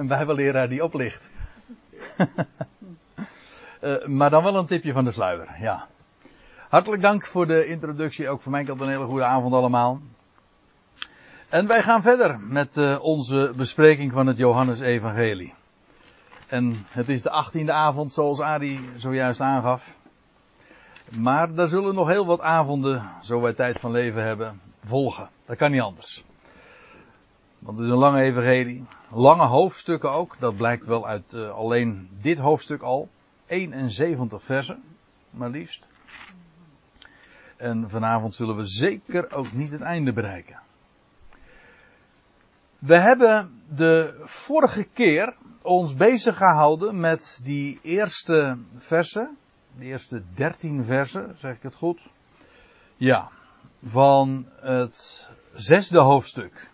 een bijbelleraar die oplicht. uh, maar dan wel een tipje van de sluier, ja. Hartelijk dank voor de introductie. Ook voor mij kant een hele goede avond allemaal. En wij gaan verder met uh, onze bespreking van het Johannes-evangelie. En het is de achttiende avond, zoals Ari zojuist aangaf. Maar daar zullen nog heel wat avonden, zo wij tijd van leven hebben, volgen. Dat kan niet anders. Want het is een lange evangelie. Lange hoofdstukken ook. Dat blijkt wel uit uh, alleen dit hoofdstuk al. 71 versen, maar liefst. En vanavond zullen we zeker ook niet het einde bereiken. We hebben de vorige keer ons bezig gehouden met die eerste versen. De eerste dertien versen, zeg ik het goed? Ja, van het zesde hoofdstuk.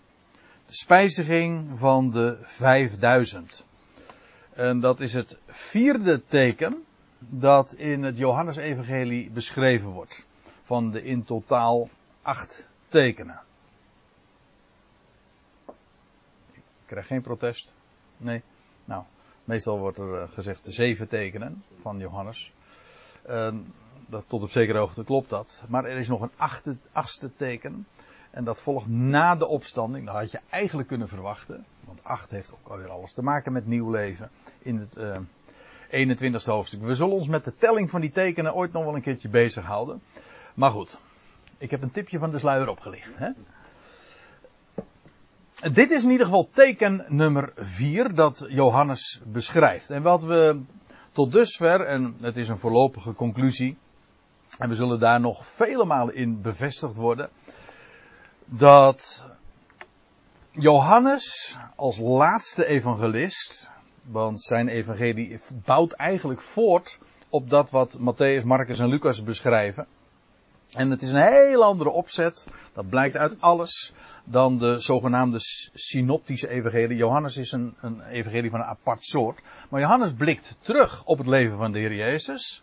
Spijziging van de vijfduizend. En dat is het vierde teken dat in het Johannesevangelie beschreven wordt. Van de in totaal acht tekenen. Ik krijg geen protest. Nee. Nou, meestal wordt er eh, gezegd de zeven tekenen van Johannes. Dat, tot op zekere hoogte klopt dat. Maar er is nog een achtste teken. En dat volgt na de opstanding. Dat had je eigenlijk kunnen verwachten. Want acht heeft ook alweer alles te maken met nieuw leven. In het uh, eh, 21ste hoofdstuk. We zullen ons met de telling van die tekenen ooit nog wel een keertje bezighouden. Maar goed. Ik heb een tipje van de sluier opgelicht. Hè? Dit is in ieder geval teken nummer 4 dat Johannes beschrijft. En wat we tot dusver, en het is een voorlopige conclusie, en we zullen daar nog vele malen in bevestigd worden, dat Johannes als laatste evangelist, want zijn evangelie bouwt eigenlijk voort op dat wat Matthäus, Marcus en Lucas beschrijven. En het is een heel andere opzet, dat blijkt uit alles, dan de zogenaamde synoptische evangelie. Johannes is een, een evangelie van een apart soort. Maar Johannes blikt terug op het leven van de Heer Jezus.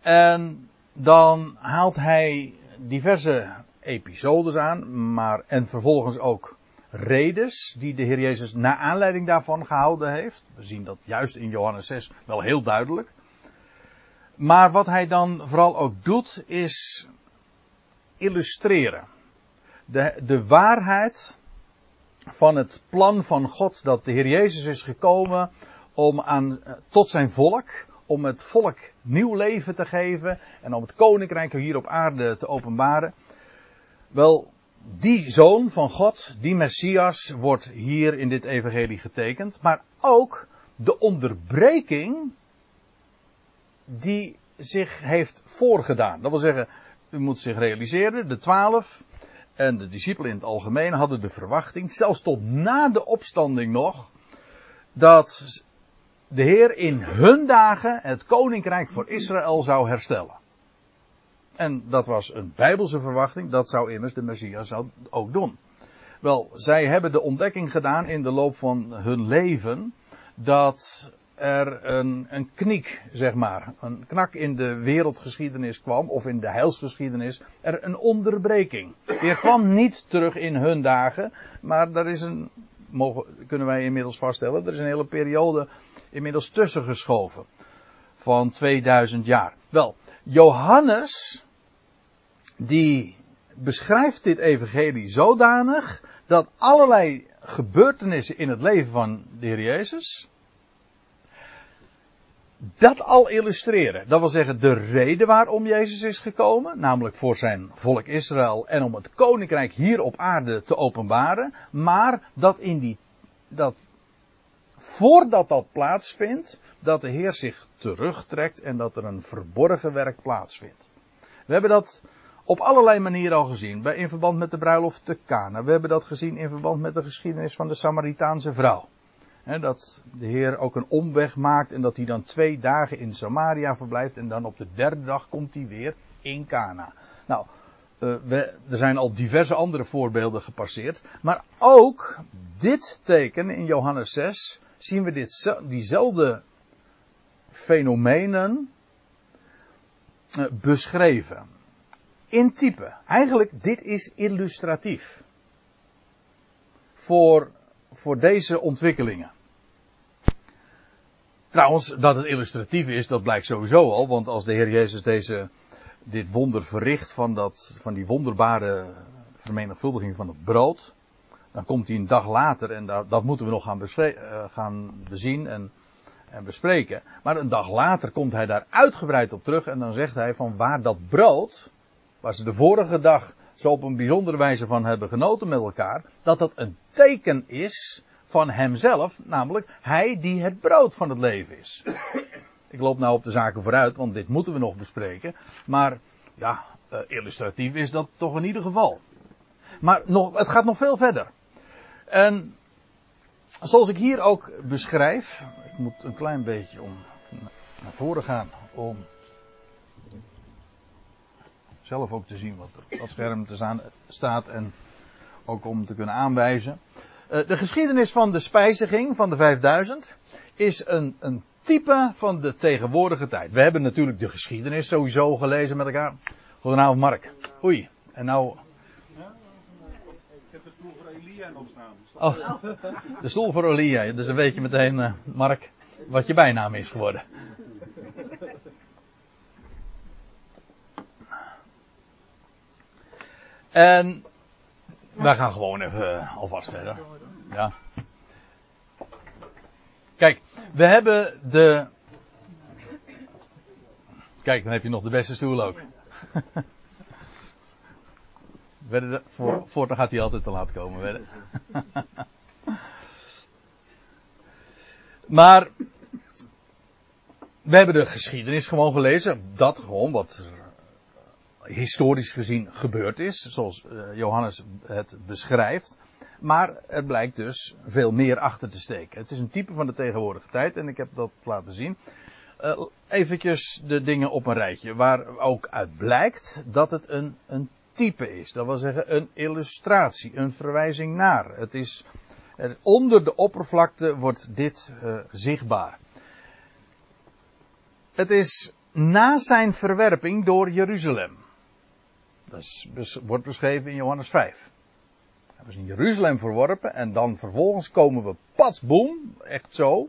En dan haalt hij diverse episodes aan, maar en vervolgens ook redes die de Heer Jezus na aanleiding daarvan gehouden heeft. We zien dat juist in Johannes 6 wel heel duidelijk. Maar wat hij dan vooral ook doet is illustreren. De, de waarheid van het plan van God dat de Heer Jezus is gekomen om aan, tot zijn volk, om het volk nieuw leven te geven en om het koninkrijk hier op aarde te openbaren. Wel, die zoon van God, die Messias, wordt hier in dit evangelie getekend, maar ook de onderbreking die zich heeft voorgedaan. Dat wil zeggen, u moet zich realiseren, de twaalf en de discipelen in het algemeen hadden de verwachting, zelfs tot na de opstanding nog, dat de Heer in hun dagen het koninkrijk voor Israël zou herstellen. En dat was een bijbelse verwachting, dat zou immers de Messias ook doen. Wel, zij hebben de ontdekking gedaan in de loop van hun leven dat er een, een kniek, zeg maar, een knak in de wereldgeschiedenis kwam, of in de heilsgeschiedenis, er een onderbreking. Er kwam niet terug in hun dagen, maar er is een, mogen, kunnen wij inmiddels vaststellen, er is een hele periode inmiddels tussen geschoven. Van 2000 jaar. Wel, Johannes, die beschrijft dit evangelie zodanig dat allerlei gebeurtenissen in het leven van de Heer Jezus, dat al illustreren. Dat wil zeggen de reden waarom Jezus is gekomen, namelijk voor zijn volk Israël en om het koninkrijk hier op aarde te openbaren, maar dat in die dat voordat dat plaatsvindt, dat de Heer zich terugtrekt en dat er een verborgen werk plaatsvindt. We hebben dat op allerlei manieren al gezien. In verband met de bruiloft te Cana. We hebben dat gezien in verband met de geschiedenis van de Samaritaanse vrouw dat de Heer ook een omweg maakt en dat hij dan twee dagen in Samaria verblijft en dan op de derde dag komt hij weer in Cana. Nou, we, er zijn al diverse andere voorbeelden gepasseerd, maar ook dit teken in Johannes 6 zien we dit, diezelfde fenomenen uh, beschreven. In type. Eigenlijk, dit is illustratief. Voor, voor deze ontwikkelingen. Trouwens, dat het illustratief is, dat blijkt sowieso al. Want als de Heer Jezus deze, dit wonder verricht van, dat, van die wonderbare vermenigvuldiging van het brood. Dan komt hij een dag later, en dat, dat moeten we nog gaan, uh, gaan bezien en, en bespreken. Maar een dag later komt hij daar uitgebreid op terug en dan zegt hij van waar dat brood, waar ze de vorige dag zo op een bijzondere wijze van hebben genoten met elkaar, dat dat een teken is van hemzelf, namelijk hij die het brood van het leven is. Ik loop nou op de zaken vooruit, want dit moeten we nog bespreken. Maar ja, uh, illustratief is dat toch in ieder geval. Maar nog, het gaat nog veel verder. En zoals ik hier ook beschrijf, ik moet een klein beetje om naar voren gaan om zelf ook te zien wat er op dat scherm te staan, staat en ook om te kunnen aanwijzen. Uh, de geschiedenis van de spijziging van de 5000 is een, een type van de tegenwoordige tijd. We hebben natuurlijk de geschiedenis sowieso gelezen met elkaar. Goedenavond Mark. Oei. En nou Oh, de stoel voor Elia. Dus dan weet je meteen, uh, Mark, wat je bijnaam is geworden. En wij gaan gewoon even uh, alvast verder. Ja. Kijk, we hebben de. Kijk, dan heb je nog de beste stoel ook. voor, voortaan gaat hij altijd te laat komen. Maar we hebben de geschiedenis gewoon gelezen. Dat gewoon wat historisch gezien gebeurd is. Zoals eh, Johannes het beschrijft. Maar er blijkt dus veel meer achter te steken. Het is een type van de tegenwoordige tijd en ik heb dat laten zien. Uh, eventjes de dingen op een rijtje. Waar ook uit blijkt dat het een, een type is. Dat wil zeggen een illustratie, een verwijzing naar. Het is, onder de oppervlakte wordt dit uh, zichtbaar. Het is na zijn verwerping door Jeruzalem. Dat is, wordt beschreven in Johannes 5. Hij was in Jeruzalem verworpen en dan vervolgens komen we pas boem, echt zo.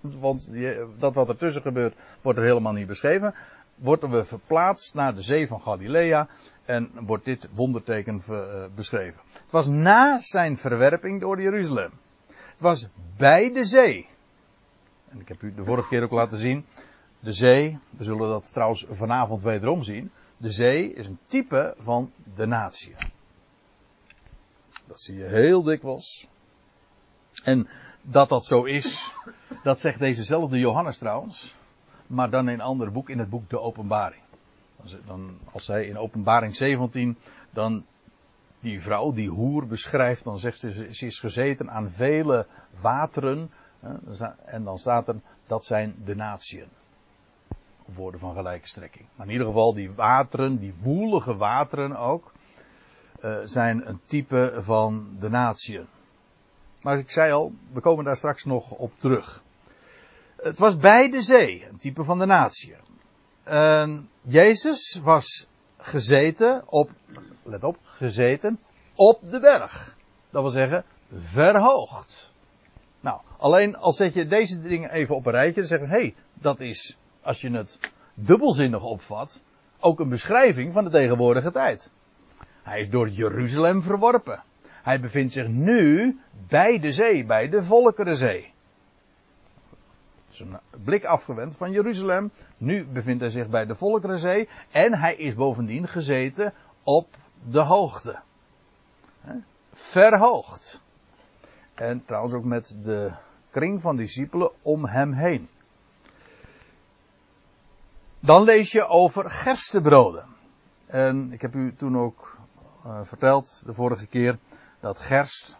Want dat wat ertussen gebeurt wordt er helemaal niet beschreven. Worden we verplaatst naar de zee van Galilea en wordt dit wonderteken uh, beschreven. Het was na zijn verwerping door Jeruzalem. Het was bij de zee. En ik heb u de vorige keer ook laten zien. De zee, we zullen dat trouwens vanavond wederom zien. De zee is een type van de natie. Dat zie je heel dikwijls. En dat dat zo is, dat zegt dezezelfde Johannes trouwens. Maar dan in een ander boek, in het boek De Openbaring. Dan, als hij in openbaring 17 dan die vrouw, die hoer beschrijft, dan zegt ze, ze is gezeten aan vele wateren. En dan staat er, dat zijn de natieën. Woorden van gelijke strekking. Maar in ieder geval, die wateren, die woelige wateren ook, uh, zijn een type van de natieën. Maar ik zei al, we komen daar straks nog op terug. Het was bij de zee, een type van de natieën. Uh, Jezus was gezeten op, let op, gezeten op de berg. Dat wil zeggen, verhoogd. Nou, alleen als zet je deze dingen even op een rijtje, dan zeggen we, hé, hey, dat is, als je het dubbelzinnig opvat, ook een beschrijving van de tegenwoordige tijd. Hij is door Jeruzalem verworpen. Hij bevindt zich nu bij de zee, bij de Volkerenzee zijn blik afgewend van Jeruzalem. Nu bevindt hij zich bij de Volkerenzee. En hij is bovendien gezeten op de hoogte. Verhoogd. En trouwens ook met de kring van discipelen om hem heen. Dan lees je over gerstebroden. En ik heb u toen ook uh, verteld, de vorige keer, dat gerst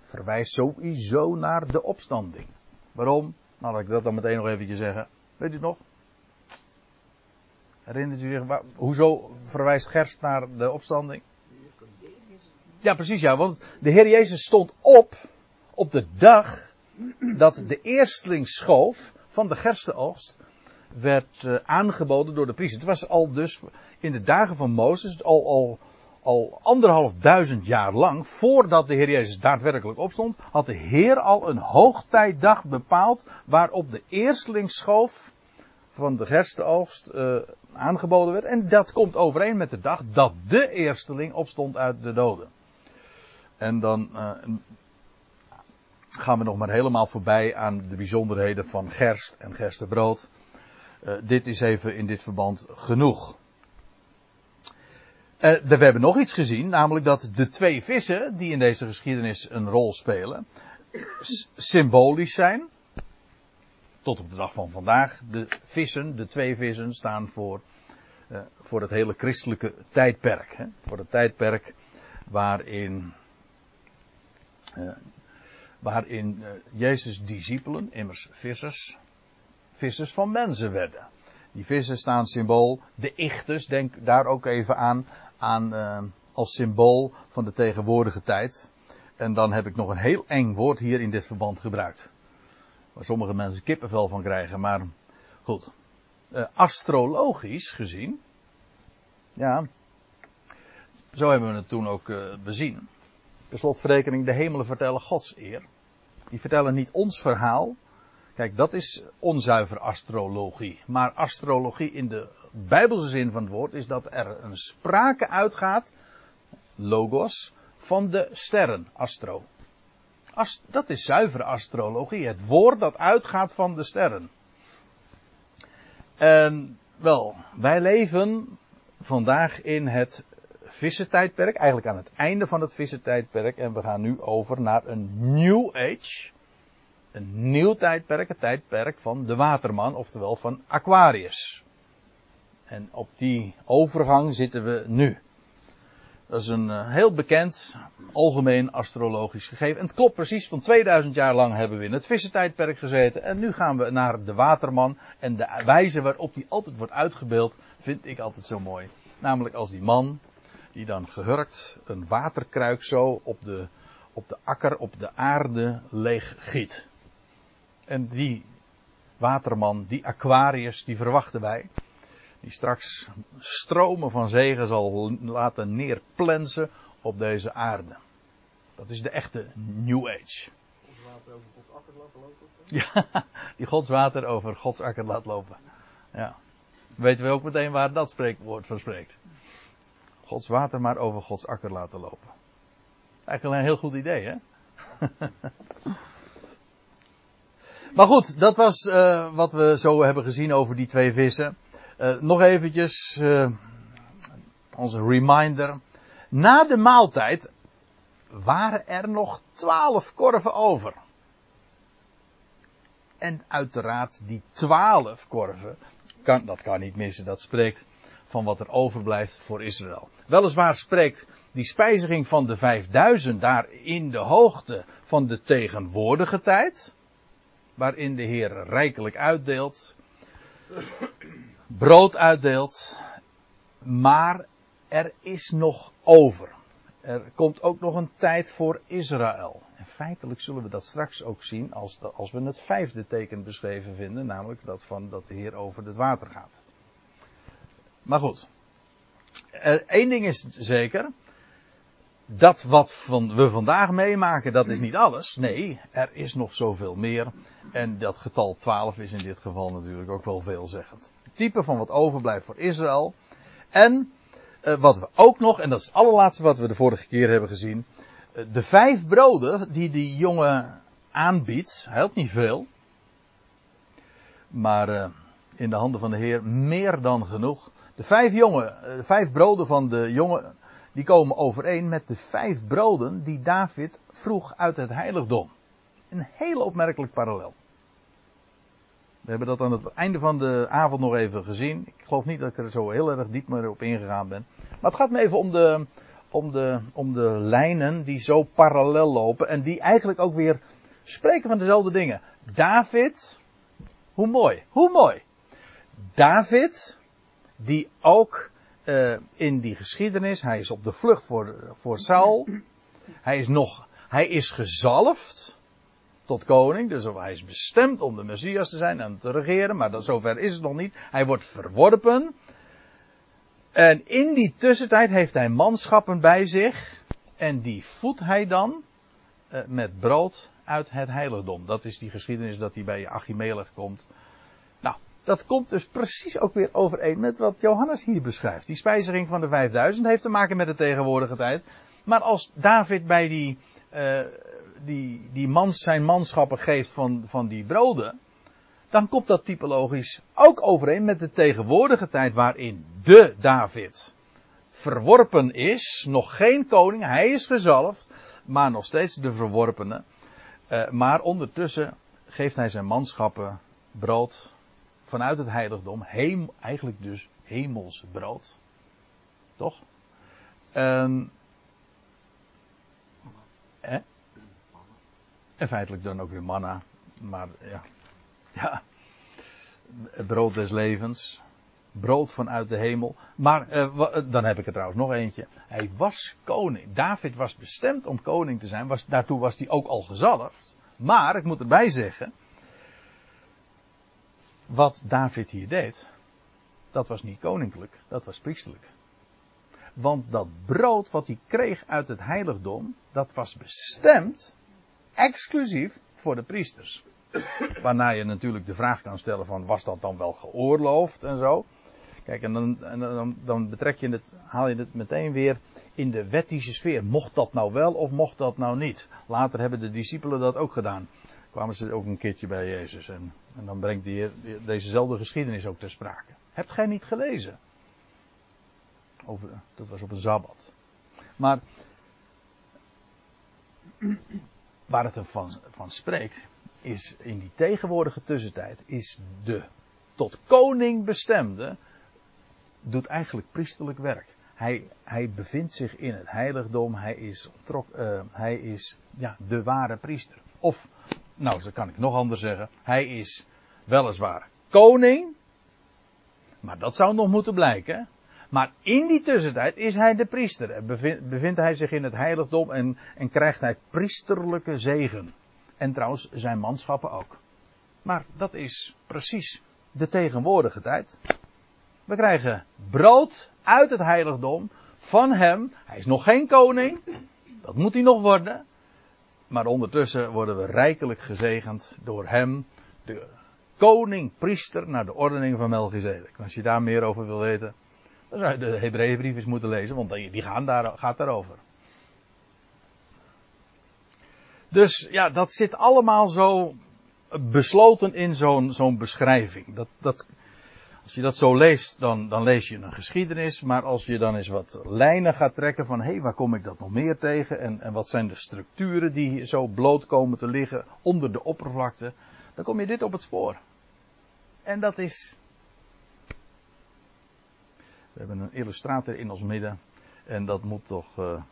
verwijst sowieso naar de opstanding. Waarom? Nou, laat ik dat dan meteen nog eventjes zeggen. Weet u het nog? Herinnert u zich, hoezo verwijst Gerst naar de opstanding? Ja, precies ja, want de Heer Jezus stond op, op de dag dat de eerstlingsschoof van de gerstenoogst werd uh, aangeboden door de priester. Het was al dus in de dagen van Mozes, al, al, al anderhalf duizend jaar lang, voordat de Heer Jezus daadwerkelijk opstond, had de Heer al een hoogtijdag bepaald waarop de eerstlingsschoof van de gerstenoogst uh, aangeboden werd. En dat komt overeen met de dag dat de eersteling opstond uit de doden. En dan uh, gaan we nog maar helemaal voorbij aan de bijzonderheden van gerst en gerstebrood. Uh, dit is even in dit verband genoeg. Uh, we hebben nog iets gezien, namelijk dat de twee vissen die in deze geschiedenis een rol spelen, symbolisch zijn. Tot op de dag van vandaag. De vissen, de twee vissen, staan voor, uh, voor het hele christelijke tijdperk. Hè? Voor het tijdperk waarin, waarin Jezus' discipelen, immers vissers, vissers van mensen werden. Die vissen staan symbool. De ichtes, denk daar ook even aan, aan uh, als symbool van de tegenwoordige tijd. En dan heb ik nog een heel eng woord hier in dit verband gebruikt. Waar sommige mensen kippenvel van krijgen, maar goed. Uh, astrologisch gezien. Ja. Zo hebben we het toen ook uh, bezien. Per slotverrekening, de hemelen vertellen Gods eer. Die vertellen niet ons verhaal, Kijk, dat is onzuiver astrologie. Maar astrologie in de bijbelse zin van het woord is dat er een sprake uitgaat, logos, van de sterren, astro. Ast, dat is zuivere astrologie, het woord dat uitgaat van de sterren. En wel, wij leven vandaag in het vissentijdperk, eigenlijk aan het einde van het vissentijdperk, en we gaan nu over naar een New Age een nieuw tijdperk, het tijdperk van de waterman, oftewel van Aquarius. En op die overgang zitten we nu. Dat is een uh, heel bekend, algemeen astrologisch gegeven. En het klopt precies, van 2000 jaar lang hebben we in het vissentijdperk gezeten. En nu gaan we naar de waterman. En de wijze waarop die altijd wordt uitgebeeld, vind ik altijd zo mooi. Namelijk als die man, die dan gehurkt een waterkruik zo op de, op de akker, op de aarde leeg giet. En die waterman, die Aquarius, die verwachten wij. Die straks stromen van zegen zal laten neerplensen op deze aarde. Dat is de echte New Age. Godswater over Gods akker laten lopen? Ja, die godswater over Gods akker laat lopen. Ja. Weten we ook meteen waar dat spreekwoord van spreekt. Gods water maar over Gods akker laten lopen. Eigenlijk een heel goed idee, hè? Maar goed, dat was uh, wat we zo hebben gezien over die twee vissen. Uh, nog eventjes uh, onze reminder. Na de maaltijd waren er nog twaalf korven over. En uiteraard die twaalf korven, kan, dat kan niet missen, dat spreekt van wat er overblijft voor Israël. Weliswaar spreekt die spijziging van de vijfduizend daar in de hoogte van de tegenwoordige tijd waarin de Heer rijkelijk uitdeelt, brood uitdeelt, maar er is nog over. Er komt ook nog een tijd voor Israël. En feitelijk zullen we dat straks ook zien als, als we het vijfde teken beschreven vinden, namelijk dat van dat de Heer over het water gaat. Maar goed. Eén ding is zeker dat wat we vandaag meemaken, dat is niet alles. Nee, er is nog zoveel meer. En dat getal 12 is in dit geval natuurlijk ook wel veelzeggend. Type van wat overblijft voor Israël. En uh, wat we ook nog, en dat is het allerlaatste wat we de vorige keer hebben gezien. Uh, de vijf broden die die jongen aanbiedt, helpt niet veel. Maar uh, in de handen van de Heer meer dan genoeg. De vijf jongen, de vijf broden van de jongen die komen overeen met de vijf broden die David vroeg uit het heiligdom. Een hele opmerkelijk parallel. We hebben dat aan het einde van de avond nog even gezien. Ik geloof niet dat ik er zo heel erg diep meer op ingegaan ben. Maar het gaat me even om de, om de, om de lijnen die zo parallel lopen. En die eigenlijk ook weer spreken van dezelfde dingen. David, hoe mooi, hoe mooi. David, die ook uh, in die geschiedenis. Hij is op de vlucht voor, voor Saul. Hij is nog, hij is gezalfd tot koning. Dus hij is bestemd om de Messias te zijn en te regeren. Maar dat, zover is het nog niet. Hij wordt verworpen. En in die tussentijd heeft hij manschappen bij zich. En die voedt hij dan uh, met brood uit het heiligdom. Dat is die geschiedenis dat hij bij Achimelech komt. Dat komt dus precies ook weer overeen met wat Johannes hier beschrijft. Die spijziging van de 5000 heeft te maken met de tegenwoordige tijd. Maar als David bij die, uh, die, die mans, zijn manschappen geeft van, van die broden. Dan komt dat typologisch ook overeen met de tegenwoordige tijd waarin de David verworpen is. Nog geen koning, hij is gezalfd, maar nog steeds de verworpene. Uh, maar ondertussen geeft hij zijn manschappen brood vanuit het heiligdom. Eigenlijk dus hemels brood. Toch? Eh? En feitelijk dan ook weer manna. Maar ja. Ja. Brood des levens. Brood vanuit de hemel. Maar uh, dan heb ik er trouwens nog eentje. Hij was koning. David was bestemd om koning te zijn. Was, daartoe was hij ook al gezalfd. Maar ik moet erbij zeggen. Wat David hier deed. Dat was niet koninklijk. Dat was priesterlijk. Want dat brood wat hij kreeg uit het heiligdom. Dat was bestemd. Exclusief voor de priesters. Waarna je natuurlijk de vraag kan stellen van was dat dan wel geoorloofd en zo. Kijk, en dan, en dan, dan betrek je het, haal je het meteen weer in de wettische sfeer. Mocht dat nou wel of mocht dat nou niet? Later hebben de discipelen dat ook gedaan. Kwamen ze ook een keertje bij Jezus. En, en dan brengt die, dezezelfde geschiedenis ook ter sprake. Hebt gij niet gelezen? Over, dat was op een Sabbat. Maar waar het ervan van spreekt, is in die tegenwoordige tussentijd, is de tot koning bestemde, doet eigenlijk priesterlijk werk. Hij, hij bevindt zich in het heiligdom, hij is, uh, hij is ja, de ware priester. Of, nou, dat kan ik nog anders zeggen, hij is weliswaar koning, maar dat zou nog moeten blijken. Maar in die tussentijd is hij de priester. Bevindt, bevindt hij zich in het heiligdom en, en krijgt hij priesterlijke zegen. En trouwens zijn manschappen ook. Maar dat is precies de tegenwoordige tijd. We krijgen brood uit het heiligdom van hem. Hij is nog geen koning. Dat moet hij nog worden. Maar ondertussen worden we rijkelijk gezegend door hem, de koning, priester, naar de ordening van Melchizedek. Als je daar meer over wil weten, dan zou je de Hebreeënbrief eens moeten lezen, want die gaan daar, gaat daarover. Dus ja, dat zit allemaal zo besloten in zo'n zo'n beschrijving. Dat, dat, als je dat zo leest, dan, dan lees je een geschiedenis. Maar als je dan eens wat lijnen gaat trekken van hé, hey, waar kom ik dat nog meer tegen? En, en wat zijn de structuren die zo bloot komen te liggen onder de oppervlakte? Dan kom je dit op het spoor. En dat is. We hebben een illustrator in ons midden. En dat moet toch. Uh,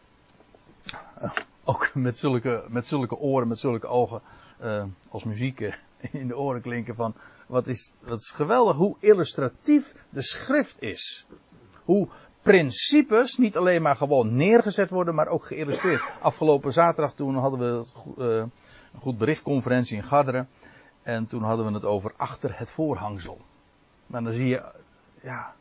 ook met zulke, met zulke oren, met zulke ogen. Uh, als muziek in de oren klinken van wat is, wat is geweldig hoe illustratief de schrift is. Hoe principes niet alleen maar gewoon neergezet worden, maar ook geïllustreerd. Afgelopen zaterdag toen hadden we uh, een goed berichtconferentie in Garderen. En toen hadden we het over achter het voorhangsel. Maar dan zie je, ja,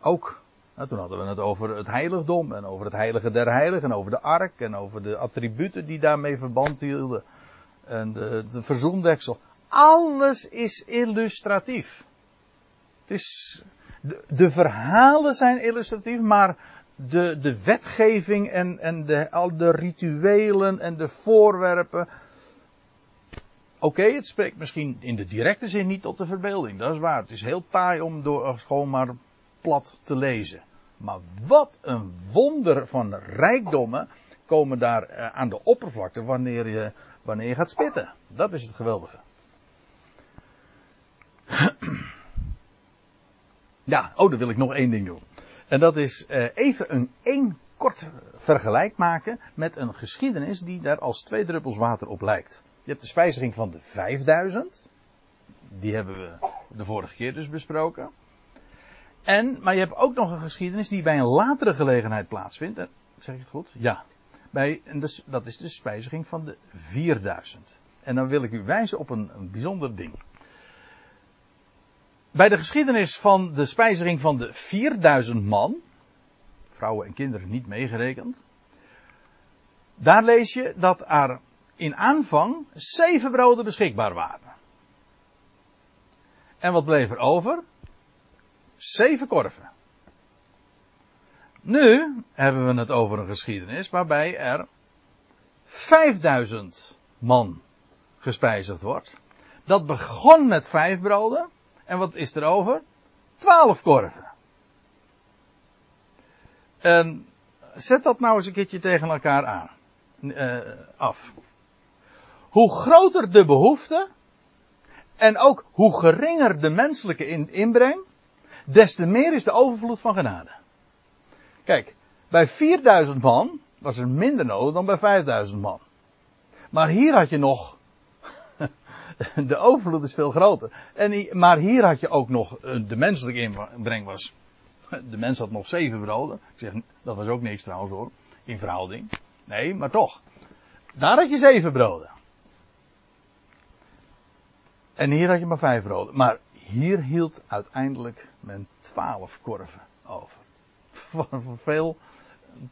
ook. Nou, toen hadden we het over het heiligdom en over het heilige der heiligen en over de ark en over de attributen die daarmee verband hielden. En de verzoendeksel. Alles is illustratief. Het is, de, verhalen zijn illustratief, maar de, de wetgeving en, en de, al de rituelen en de voorwerpen. Oké, het spreekt misschien in de directe zin niet tot de verbeelding, dat is waar. Het is heel taai om door gewoon maar plat te lezen. Maar wat een wonder van rijkdommen komen daar eh, aan de oppervlakte wanneer je, wanneer je gaat spitten. Dat is het geweldige. Ja, oh, dan wil ik nog één ding doen. En dat is uh, even een één kort vergelijk maken met een geschiedenis die daar als twee druppels water op lijkt. Je hebt de spijziging van de 5000. Die hebben we de vorige keer dus besproken. En, maar je hebt ook nog een geschiedenis die bij een latere gelegenheid plaatsvindt. En, zeg ik het goed? Ja. Bij, en dus, dat is de spijziging van de 4000. En dan wil ik u wijzen op een bijzonder ding. Bij de geschiedenis van de spijziging van de 4000 man, vrouwen en kinderen niet meegerekend. Daar lees je dat er in aanvang zeven broden beschikbaar waren. En wat bleef er over? Zeven korven. Nu hebben we het over een geschiedenis waarbij er 5000 man gespijzigd wordt. Dat begon met vijf broden. En wat is er over? Twaalf korven. En zet dat nou eens een keertje tegen elkaar aan. Uh, af. Hoe groter de behoefte. En ook hoe geringer de menselijke in, inbreng. Des te meer is de overvloed van genade. Kijk, bij 4000 man was er minder nodig dan bij 5000 man. Maar hier had je nog. de overvloed is veel groter. En, maar hier had je ook nog. Eh, de menselijke inbreng was. De mens had nog zeven broden. Ik zeg, dat was ook niks trouwens hoor. In verhouding. Nee, maar toch. Daar had je zeven broden. En hier had je maar vijf broden. Maar hier hield uiteindelijk men twaalf korven over. Voor veel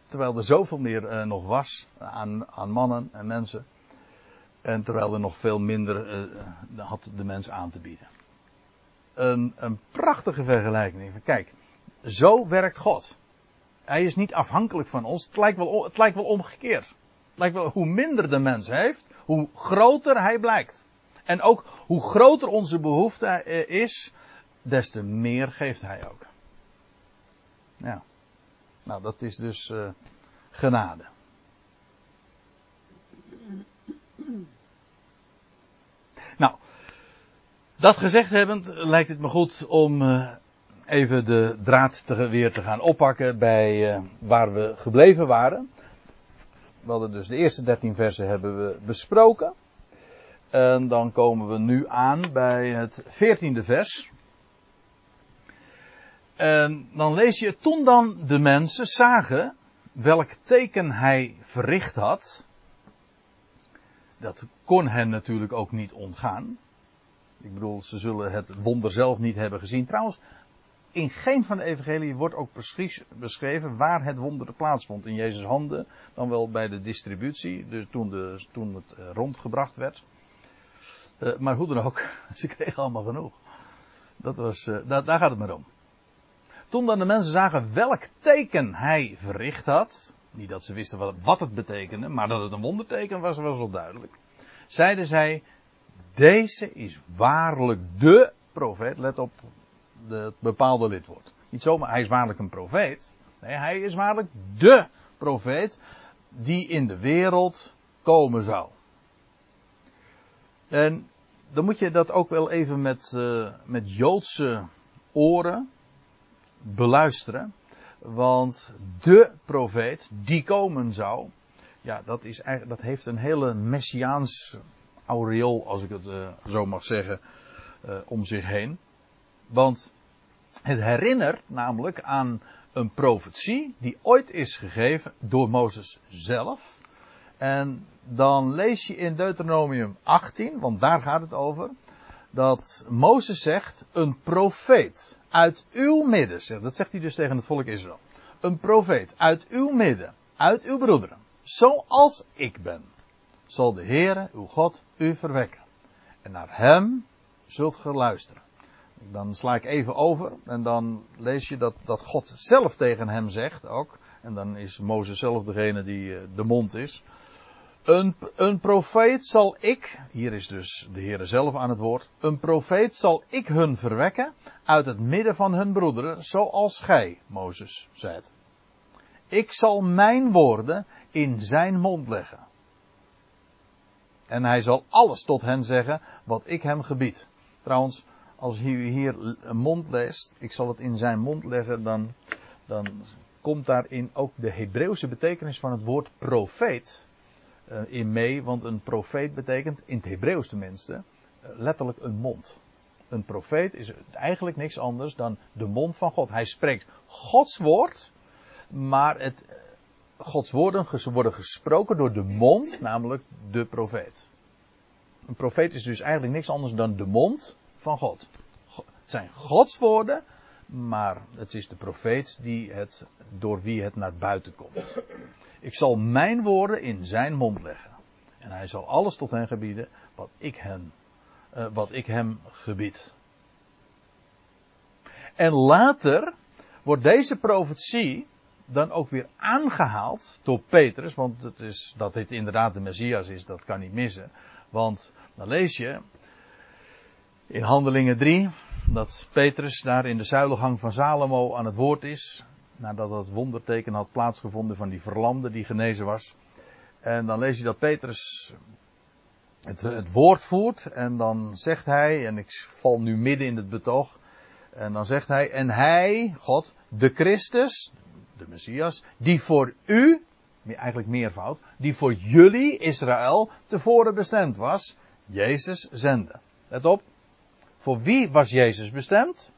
terwijl er zoveel meer uh, nog was aan, aan, mannen en mensen. En terwijl er nog veel minder uh, had de mens aan te bieden. Een, een prachtige vergelijking. Kijk, zo werkt God. Hij is niet afhankelijk van ons. Het lijkt wel, het lijkt wel omgekeerd. Het lijkt wel, hoe minder de mens heeft, hoe groter hij blijkt. En ook hoe groter onze behoefte is, des te meer geeft hij ook. Ja. Nou, dat is dus uh, genade. Dat gezegd hebbend lijkt het me goed om uh, even de draad weer te gaan oppakken bij uh, waar we gebleven waren. We hadden dus de eerste 13 versen hebben we besproken. En dan komen we nu aan bij het 14e vers. En dan lees je, toen dan de mensen zagen welk teken hij verricht had. Dat kon hen natuurlijk ook niet ontgaan. Ik bedoel, ze zullen het wonder zelf niet hebben gezien. Trouwens, in geen van de evangelie wordt ook beschreven waar het wonder plaatsvond. In Jezus' handen, dan wel bij de distributie, dus toen, de, toen het eh, rondgebracht werd. Uh, maar hoe dan ook, ze kregen allemaal genoeg. Dat was, uh, daar, gaat het maar om. Toen dan de mensen zagen welk teken hij verricht had, niet dat ze wisten wat het betekende, maar dat het een wonderteken was, was wel duidelijk. Zeiden zij, deze is waarlijk de profeet. Let op het bepaalde lidwoord. Niet zomaar, hij is waarlijk een profeet. Nee, hij is waarlijk de profeet die in de wereld komen zou. En dan moet je dat ook wel even met, uh, met Joodse oren beluisteren. Want de profeet die komen zou, ja, dat, is, dat heeft een hele messiaans aureool, als ik het uh, zo mag zeggen, uh, om zich heen. Want het herinnert namelijk aan een profetie die ooit is gegeven door Mozes zelf. En dan lees je in Deuteronomium 18, want daar gaat het over, dat Mozes zegt, een profeet uit uw midden, dat zegt hij dus tegen het volk Israël, een profeet uit uw midden, uit uw broederen, zoals ik ben, zal de Heere, uw God, u verwekken. En naar hem zult ge luisteren. Dan sla ik even over en dan lees je dat, dat God zelf tegen hem zegt ook. En dan is Mozes zelf degene die eh, de mond is. Een, een profeet zal ik, hier is dus de Heer zelf aan het woord, een profeet zal ik hun verwekken uit het midden van hun broederen, zoals gij, Mozes, zijt. Ik zal mijn woorden in zijn mond leggen. En hij zal alles tot hen zeggen wat ik hem gebied. Trouwens, als u hier een mond leest, ik zal het in zijn mond leggen, dan, dan komt daarin ook de Hebreeuwse betekenis van het woord profeet uh, in mee, want een profeet betekent, in het Hebreeuws tenminste, uh, letterlijk een mond. Een profeet is eigenlijk niks anders dan de mond van God. Hij spreekt Gods woord, maar het, Gods woorden worden gesproken door de mond, namelijk de profeet. Een profeet is dus eigenlijk niks anders dan de mond van God. Het zijn Gods woorden, maar het is de profeet die het, door wie het naar buiten komt. Ik zal mijn woorden in zijn mond leggen. En hij zal alles tot hen gebieden wat ik hem, uh, wat ik hem gebied. En later wordt deze profetie dan ook weer aangehaald door Petrus, want het is, dat dit inderdaad de Messias is, dat kan niet missen. Want dan lees je in Handelingen 3 dat Petrus daar in de zuilengang van Salomo aan het woord is, nadat dat wonderteken had plaatsgevonden van die verlamde die genezen was. En dan lees je dat Petrus het, het woord voert en dan zegt hij, en ik val nu midden in het betoog, en dan zegt hij, en hij, God, de Christus, de Messias, die voor u, eigenlijk meervoud, die voor jullie, Israël, tevoren bestemd was, Jezus zenden. Let op. Voor wie was Jezus bestemd?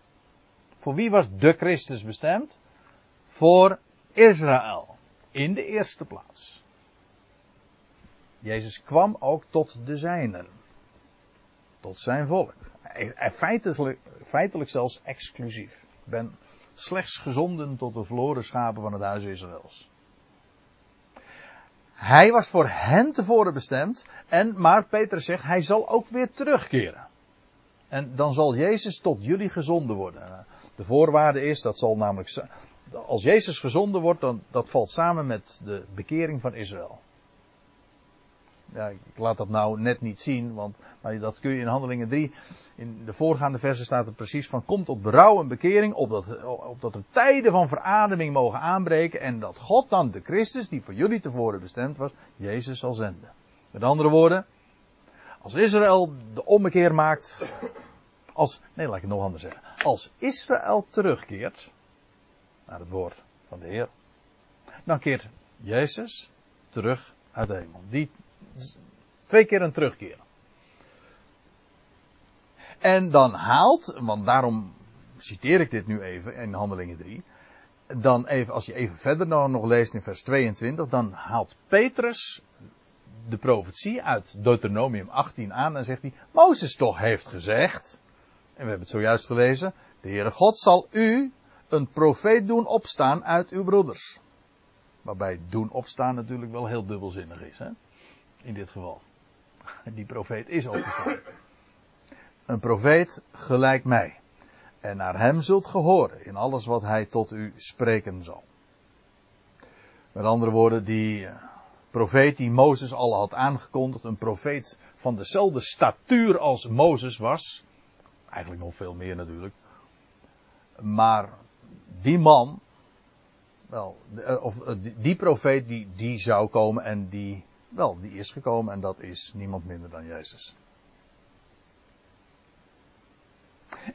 Voor wie was de Christus bestemd? Voor Israël. In de eerste plaats. Jezus kwam ook tot de zijnen. Tot zijn volk. Feitelijk, feitelijk zelfs exclusief. Ik ben slechts gezonden tot de verloren schapen van het huis Israëls. Hij was voor hen tevoren bestemd. En, maar Peter zegt, hij zal ook weer terugkeren. En dan zal Jezus tot jullie gezonden worden. De voorwaarde is, dat zal namelijk, als Jezus gezonden wordt, dan, dat valt samen met de bekering van Israël ja, ik laat dat nou net niet zien, want maar dat kun je in Handelingen 3. In de voorgaande versen staat er precies van: komt tot berouw en bekering, opdat, opdat er tijden van verademing mogen aanbreken. En dat God dan de Christus, die voor jullie tevoren bestemd was, Jezus zal zenden. Met andere woorden, als Israël de ommekeer maakt. Als, nee, laat ik het nog anders zeggen. Als Israël terugkeert naar het woord van de Heer, dan keert Jezus terug uit de hemel. Die Twee keer een terugkeer. En dan haalt, want daarom citeer ik dit nu even in Handelingen 3. Dan even, als je even verder nog leest in vers 22, dan haalt Petrus de profetie uit Deuteronomium 18 aan en zegt hij, Mozes toch heeft gezegd, en we hebben het zojuist gelezen, de Heere God zal u een profeet doen opstaan uit uw broeders. Waarbij doen opstaan natuurlijk wel heel dubbelzinnig is. Hè? In dit geval. Die profeet is opgestaan. Een profeet gelijk mij. En naar hem zult gehoren in alles wat hij tot u spreken zal. Met andere woorden, die eh, profeet die Mozes al had aangekondigd, een profeet van dezelfde statuur als Mozes was. Eigenlijk nog veel meer natuurlijk. Maar die man, wel, eh, of eh, die profeet die, die zou komen en die wel, die is gekomen en dat is niemand minder dan Jezus.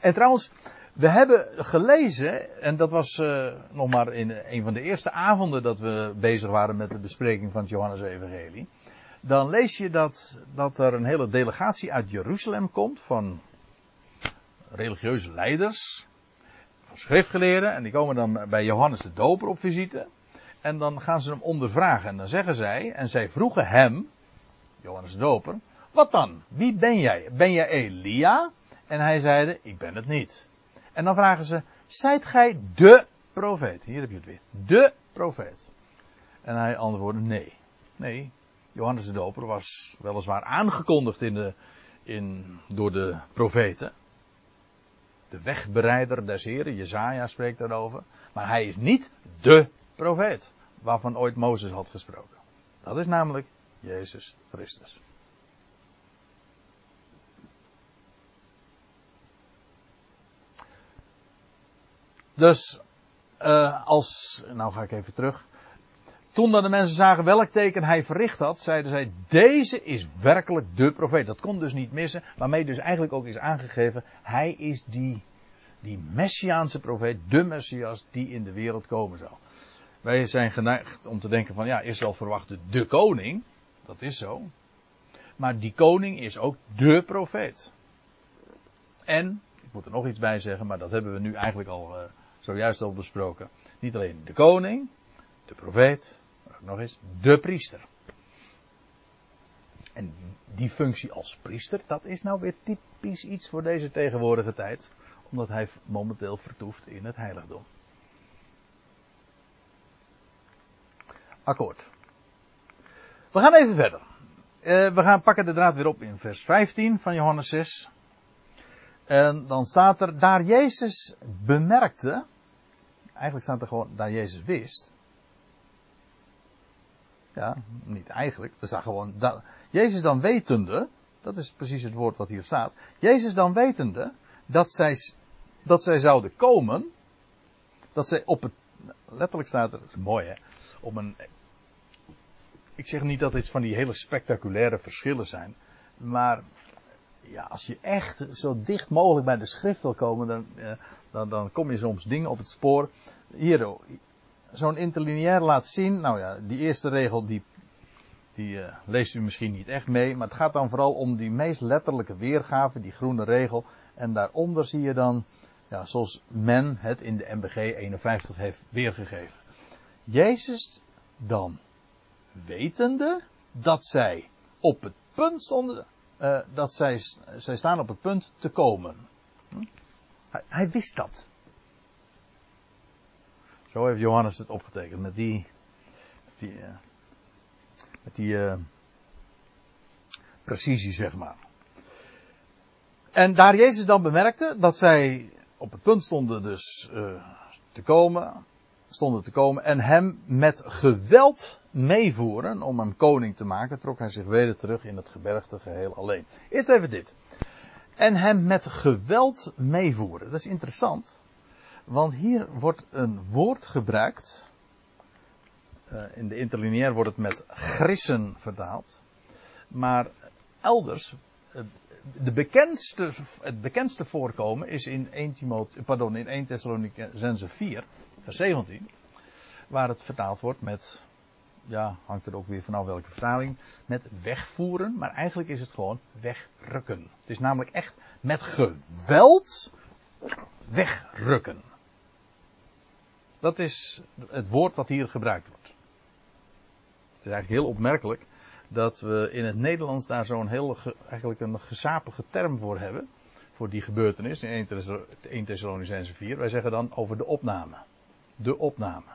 En trouwens, we hebben gelezen, en dat was uh, nog maar in een van de eerste avonden dat we bezig waren met de bespreking van het Johannes-evangelie. Dan lees je dat, dat er een hele delegatie uit Jeruzalem komt van religieuze leiders, van schriftgeleerden, en die komen dan bij Johannes de Doper op visite. En dan gaan ze hem ondervragen. En dan zeggen zij, en zij vroegen hem, Johannes de Doper, wat dan? Wie ben jij? Ben jij Elia? En hij zeide, ik ben het niet. En dan vragen ze, zijt gij de profeet? Hier heb je het weer. De profeet. En hij antwoordde, nee. Nee, Johannes de Doper was weliswaar aangekondigd in de, in, door de profeten. De wegbereider des Heren, Jezaja spreekt daarover. Maar hij is niet de profeet. Waarvan ooit Mozes had gesproken. Dat is namelijk Jezus Christus. Dus, uh, als, nou ga ik even terug. Toen dan de mensen zagen welk teken hij verricht had, zeiden zij, deze is werkelijk de profeet. Dat kon dus niet missen, waarmee dus eigenlijk ook is aangegeven, hij is die, die messiaanse profeet, de messias die in de wereld komen zal. Wij zijn geneigd om te denken van ja, Israël verwachtte de koning. Dat is zo. Maar die koning is ook de profeet. En, ik moet er nog iets bij zeggen, maar dat hebben we nu eigenlijk al uh, zojuist al besproken. Niet alleen de koning, de profeet, maar ook nog eens de priester. En die functie als priester, dat is nou weer typisch iets voor deze tegenwoordige tijd. Omdat hij momenteel vertoeft in het heiligdom. Akkoord. We gaan even verder. Uh, we gaan pakken de draad weer op in vers 15 van Johannes 6. En dan staat er, daar Jezus bemerkte, eigenlijk staat er gewoon, daar Jezus wist. Ja, niet eigenlijk, er staat gewoon, Jezus dan wetende, dat is precies het woord wat hier staat. Jezus dan wetende dat zij, dat zij zouden komen, dat zij op het, letterlijk staat er, dat is mooi hè, op een ik zeg niet dat dit van die hele spectaculaire verschillen zijn. Maar ja, als je echt zo dicht mogelijk bij de schrift wil komen, dan, eh, dan, dan kom je soms dingen op het spoor. Hier, zo'n interlineair laat zien. Nou ja, die eerste regel die, die uh, leest u misschien niet echt mee. Maar het gaat dan vooral om die meest letterlijke weergave, die groene regel. En daaronder zie je dan, ja, zoals men het in de MBG 51 heeft weergegeven. Jezus dan wetende dat zij op het punt stonden, uh, dat zij, zij staan op het punt te komen. Hm? Hij, hij, wist dat. Zo heeft Johannes het opgetekend met die, die, uh, met die uh, precisie, zeg maar. En daar Jezus dan bemerkte dat zij op het punt stonden dus te komen, stonden te komen en hem met geweld meevoeren om hem koning te maken, trok hij zich weder terug in het gebergte geheel alleen. Eerst even dit. En hem met geweld meevoeren. Dat is interessant. Want hier wordt een woord gebruikt. Uh, in de interlineair wordt het met grissen vertaald. Maar elders, uh, de bekendste, het bekendste voorkomen is in 1, Timoth, pardon, in 1 Thessalonicense 4, vers 17. Waar het vertaald wordt met ja, hangt er ook weer vanaf welke vertaling, met wegvoeren, maar eigenlijk is het gewoon wegrukken. Het is namelijk echt met geweld wegrukken. Dat is het woord wat hier gebruikt wordt. Het is eigenlijk heel opmerkelijk dat we in het Nederlands daar zo'n heel, eigenlijk een gezapige term voor hebben. Voor die gebeurtenis in 1 Thessalonicense 4. Wij zeggen dan over de opname. De opname.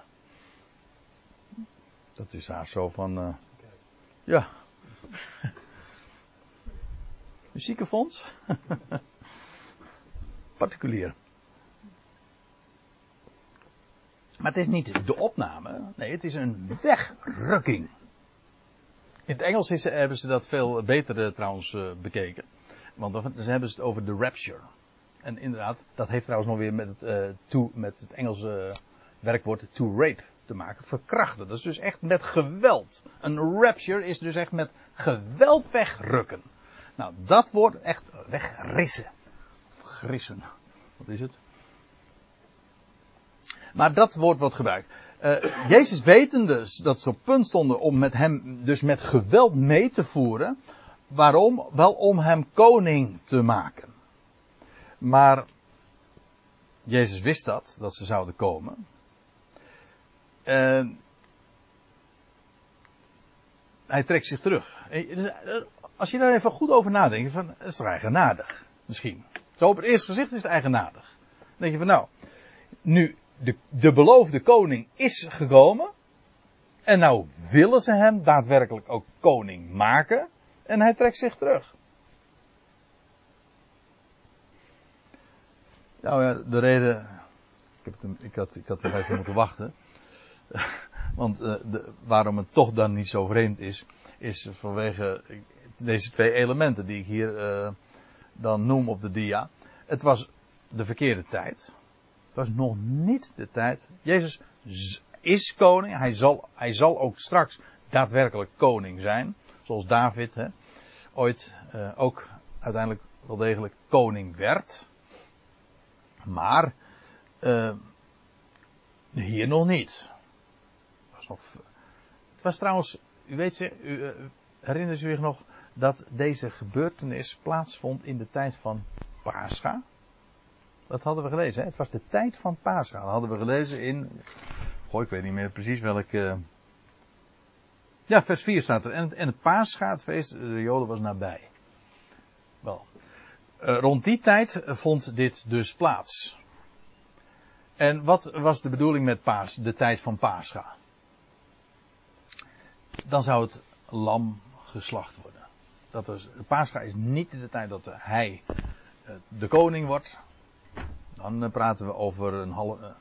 Dat is haar zo van. Uh, ja. Muziekenfonds? Particulier. Maar het is niet de opname. Nee, het is een wegrukking. In het Engels is, hebben ze dat veel beter uh, trouwens uh, bekeken. Want dan hebben ze het over de rapture. En inderdaad, dat heeft trouwens nog weer met het, uh, to, met het Engelse werkwoord to rape te maken. Verkrachten. Dat is dus echt met geweld. Een rapture is dus echt met geweld wegrukken. Nou, dat woord echt wegrissen. Of grissen. Wat is het? Maar dat woord wordt gebruikt. Uh, Jezus wetende dus dat ze op punt stonden om met hem dus met geweld mee te voeren. Waarom? Wel om hem koning te maken. Maar Jezus wist dat, dat ze zouden komen. Uh, hij trekt zich terug. Dus, eh, als je daar even goed over nadenkt, van, is toch eigenaardig? Misschien. Zo op het eerste gezicht is het eigenaardig. Dan denk je van nou, nu de, de beloofde koning is gekomen. En nou willen ze hem daadwerkelijk ook koning maken. En hij trekt zich terug. Nou ja, de reden. Ik, heb het, ik, had, ik had nog even moeten wachten. Want uh, de, waarom het toch dan niet zo vreemd is, is vanwege deze twee elementen die ik hier uh, dan noem op de dia. Het was de verkeerde tijd. Het was nog niet de tijd. Jezus is koning. Hij zal, hij zal ook straks daadwerkelijk koning zijn. Zoals David hè, ooit uh, ook uiteindelijk wel degelijk koning werd. Maar hier nog niet het was trouwens, u weet ze, u, uh, herinnert u zich nog dat deze gebeurtenis plaatsvond in de tijd van Pascha? Dat hadden we gelezen, hè? Het was de tijd van Pascha. Dat hadden we gelezen in, goh, ik weet niet meer precies welke. Ja, vers 4 staat er. En, en het Pascha, het feest, de Joden was nabij. Wel. Eh, rond die tijd vond dit dus plaats. En wat was de bedoeling met paas, de tijd van Pascha? Dan zou het lam geslacht worden. Dat is, Pascha is niet de tijd dat hij eh, de koning wordt. Dan eh, praten we over een halve,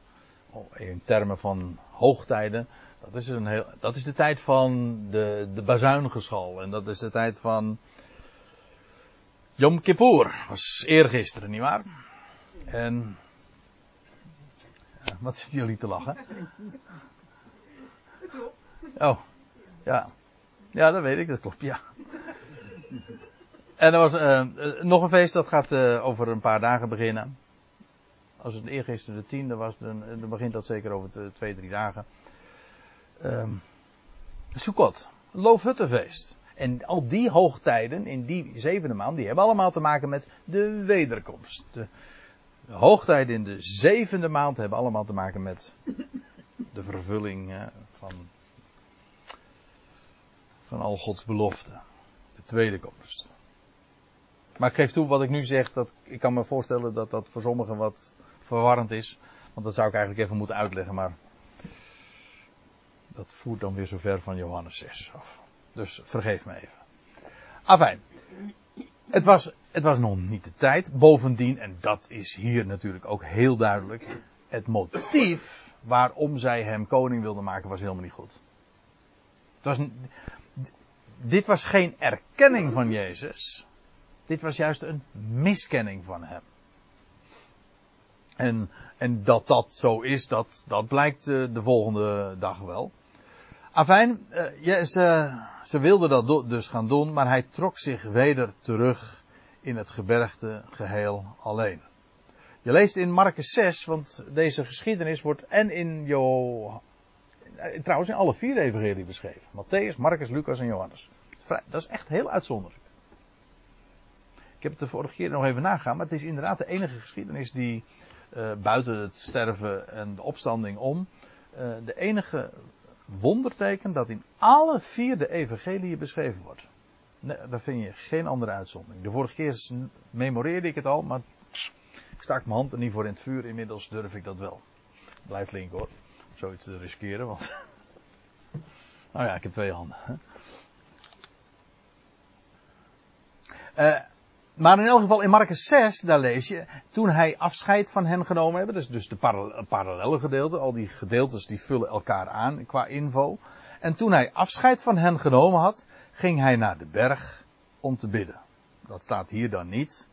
in termen van hoogtijden. Dat is, een heel, dat is de tijd van de, de bazuingeschal. En dat is de tijd van Yom Kippur. was eergisteren, nietwaar? En... Wat zitten jullie te lachen? Oh, ja. Ja, dat weet ik, dat klopt, ja. En er was uh, nog een feest dat gaat uh, over een paar dagen beginnen. Als het eergisteren de tiende was, dan, dan begint dat zeker over twee, drie dagen. Um, Sukkot, Loofhuttenfeest. En al die hoogtijden in die zevende maand, die hebben allemaal te maken met de wederkomst. De, de hoogtijden in de zevende maand hebben allemaal te maken met de vervulling van, van al Gods beloften. De tweede komst. Maar ik geef toe wat ik nu zeg, dat ik kan me voorstellen dat dat voor sommigen wat verwarrend is. Want dat zou ik eigenlijk even moeten uitleggen, maar dat voert dan weer zo ver van Johannes 6 af. Dus vergeef me even. Afijn. Het was, het was nog niet de tijd. Bovendien, en dat is hier natuurlijk ook heel duidelijk. Het motief waarom zij hem koning wilden maken was helemaal niet goed. Dit was geen erkenning van Jezus. Dit was juist een miskenning van hem. En, en dat dat zo is, dat, dat blijkt uh, de volgende dag wel. Afijn, ja, ze, ze wilden dat dus gaan doen, maar hij trok zich weder terug in het gebergte geheel alleen. Je leest in Marcus 6, want deze geschiedenis wordt en in Jo, trouwens in alle vier evangelie beschreven. Matthäus, Marcus, Lucas en Johannes. Dat is echt heel uitzonderlijk. Ik heb het de vorige keer nog even nagaan, maar het is inderdaad de enige geschiedenis die uh, buiten het sterven en de opstanding om, uh, de enige wonderteken dat in alle vier de evangeliën beschreven wordt. Daar vind je geen andere uitzondering. De vorige keer memoreerde ik het al, maar ik stak mijn hand er niet voor in het vuur. Inmiddels durf ik dat wel. Blijf link hoor. Zoiets te riskeren, want. nou ja, ik heb twee handen. Uh, maar in elk geval in Marcus 6, daar lees je, toen hij afscheid van hen genomen hebben, dus, dus de parallele gedeelte, al die gedeeltes die vullen elkaar aan qua info. En toen hij afscheid van hen genomen had, ging hij naar de berg om te bidden. Dat staat hier dan niet,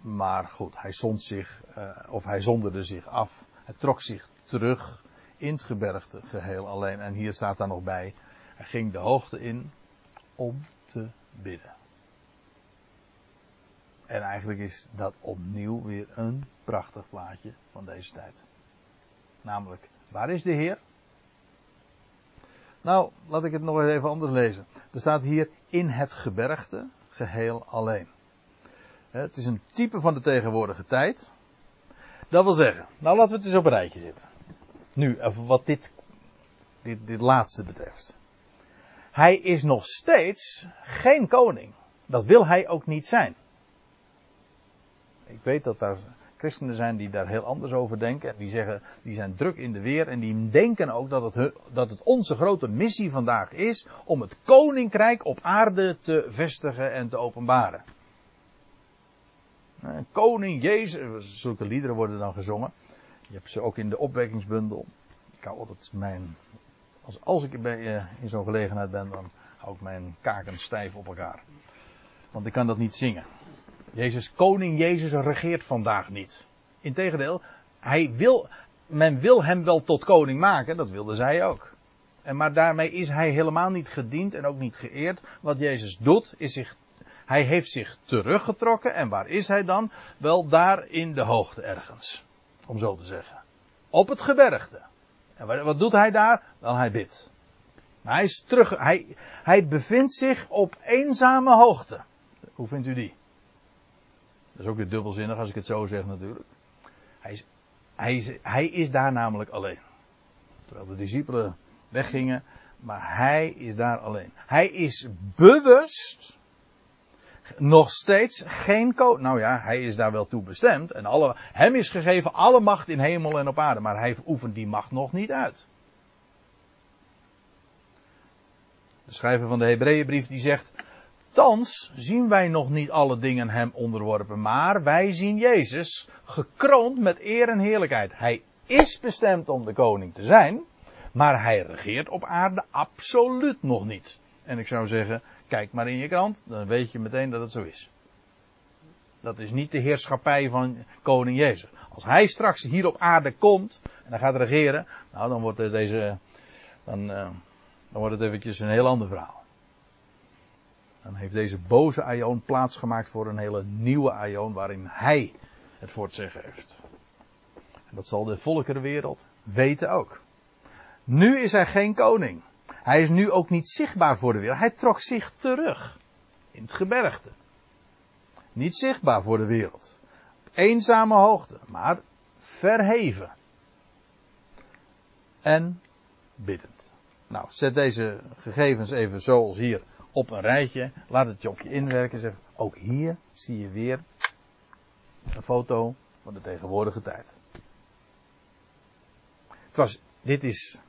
maar goed, hij zond zich, uh, of hij zonderde zich af, hij trok zich terug in het gebergte geheel alleen. En hier staat dan nog bij, hij ging de hoogte in om te bidden. En eigenlijk is dat opnieuw weer een prachtig plaatje van deze tijd. Namelijk, waar is de Heer? Nou, laat ik het nog even anders lezen. Er staat hier in het gebergte geheel alleen. Het is een type van de tegenwoordige tijd. Dat wil zeggen, nou laten we het eens op een rijtje zitten. Nu, wat dit, dit, dit laatste betreft. Hij is nog steeds geen koning. Dat wil hij ook niet zijn. Ik weet dat daar christenen zijn die daar heel anders over denken. En die zeggen, die zijn druk in de weer. En die denken ook dat het, dat het onze grote missie vandaag is om het koninkrijk op aarde te vestigen en te openbaren. Koning Jezus, zulke liederen worden dan gezongen. Je hebt ze ook in de opwekkingsbundel. Ik hou altijd mijn, als, als ik uh, in zo'n gelegenheid ben, dan hou ik mijn kaken stijf op elkaar. Want ik kan dat niet zingen. Jezus, koning Jezus regeert vandaag niet. Integendeel, hij wil, men wil hem wel tot koning maken, dat wilde zij ook. En maar daarmee is hij helemaal niet gediend en ook niet geëerd. Wat Jezus doet, is zich, hij heeft zich teruggetrokken. En waar is hij dan? Wel daar in de hoogte ergens. Om zo te zeggen. Op het gebergte. En wat doet hij daar? Wel, hij bidt. Maar hij is terug, hij, hij bevindt zich op eenzame hoogte. Hoe vindt u die? Dat is ook weer dubbelzinnig als ik het zo zeg natuurlijk. Hij is, hij is, hij is daar namelijk alleen. Terwijl de discipelen weggingen, maar hij is daar alleen. Hij is bewust nog steeds geen koning. Nou ja, hij is daar wel toe bestemd. En alle, hem is gegeven alle macht in hemel en op aarde. Maar hij oefent die macht nog niet uit. De schrijver van de Hebreeënbrief die zegt. Thans zien wij nog niet alle dingen hem onderworpen. Maar wij zien Jezus gekroond met eer en heerlijkheid. Hij is bestemd om de koning te zijn. Maar hij regeert op aarde absoluut nog niet. En ik zou zeggen, kijk maar in je krant, dan weet je meteen dat het zo is. Dat is niet de heerschappij van koning Jezus. Als hij straks hier op aarde komt en gaat regeren, nou dan wordt deze, dan, uh, dan wordt het eventjes een heel ander verhaal. Dan heeft deze boze Aion plaatsgemaakt voor een hele nieuwe Aion waarin hij het voor het zeggen heeft. En dat zal de volkerenwereld weten ook. Nu is hij geen koning. Hij is nu ook niet zichtbaar voor de wereld. Hij trok zich terug. In het gebergte. Niet zichtbaar voor de wereld. Op eenzame hoogte. Maar verheven. En biddend. Nou, zet deze gegevens even zoals hier op een rijtje. Laat het je op je inwerken. Zeg, ook hier zie je weer een foto van de tegenwoordige tijd. Het was, dit is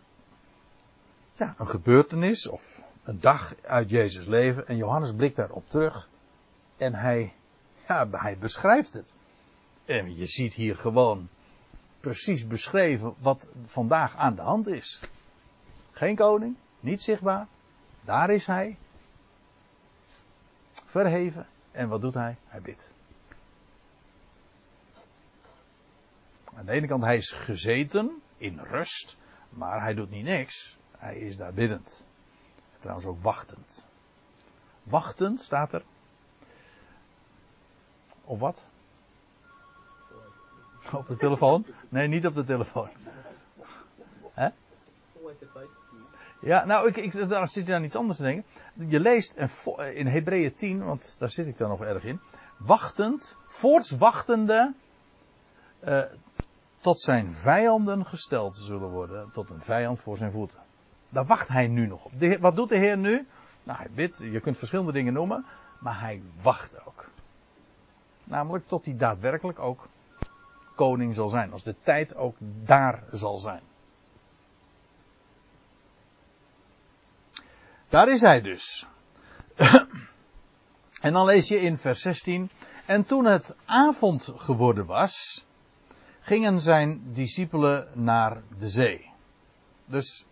ja, een gebeurtenis of een dag uit Jezus leven. En Johannes blikt daarop terug. En hij, ja, hij beschrijft het. En je ziet hier gewoon precies beschreven wat vandaag aan de hand is. Geen koning, niet zichtbaar. Daar is hij. Verheven. En wat doet hij? Hij bidt. Aan de ene kant, hij is gezeten in rust, maar hij doet niet niks. Hij is daar biddend. Trouwens ook wachtend. Wachtend staat er. Op wat? Op de telefoon? Nee, niet op de telefoon. Hè? Ja, nou, ik, ik, daar zit je aan iets anders te denken. Je leest in Hebreeën 10, want daar zit ik dan nog erg in. Wachtend, voortswachtende, uh, tot zijn vijanden gesteld zullen worden. Tot een vijand voor zijn voeten. Daar wacht hij nu nog op. De, wat doet de Heer nu? Nou, hij bidt, je kunt verschillende dingen noemen, maar hij wacht ook. Namelijk tot hij daadwerkelijk ook koning zal zijn. Als de tijd ook daar zal zijn. Daar is hij dus. en dan lees je in vers 16. En toen het avond geworden was, gingen zijn discipelen naar de zee. Dus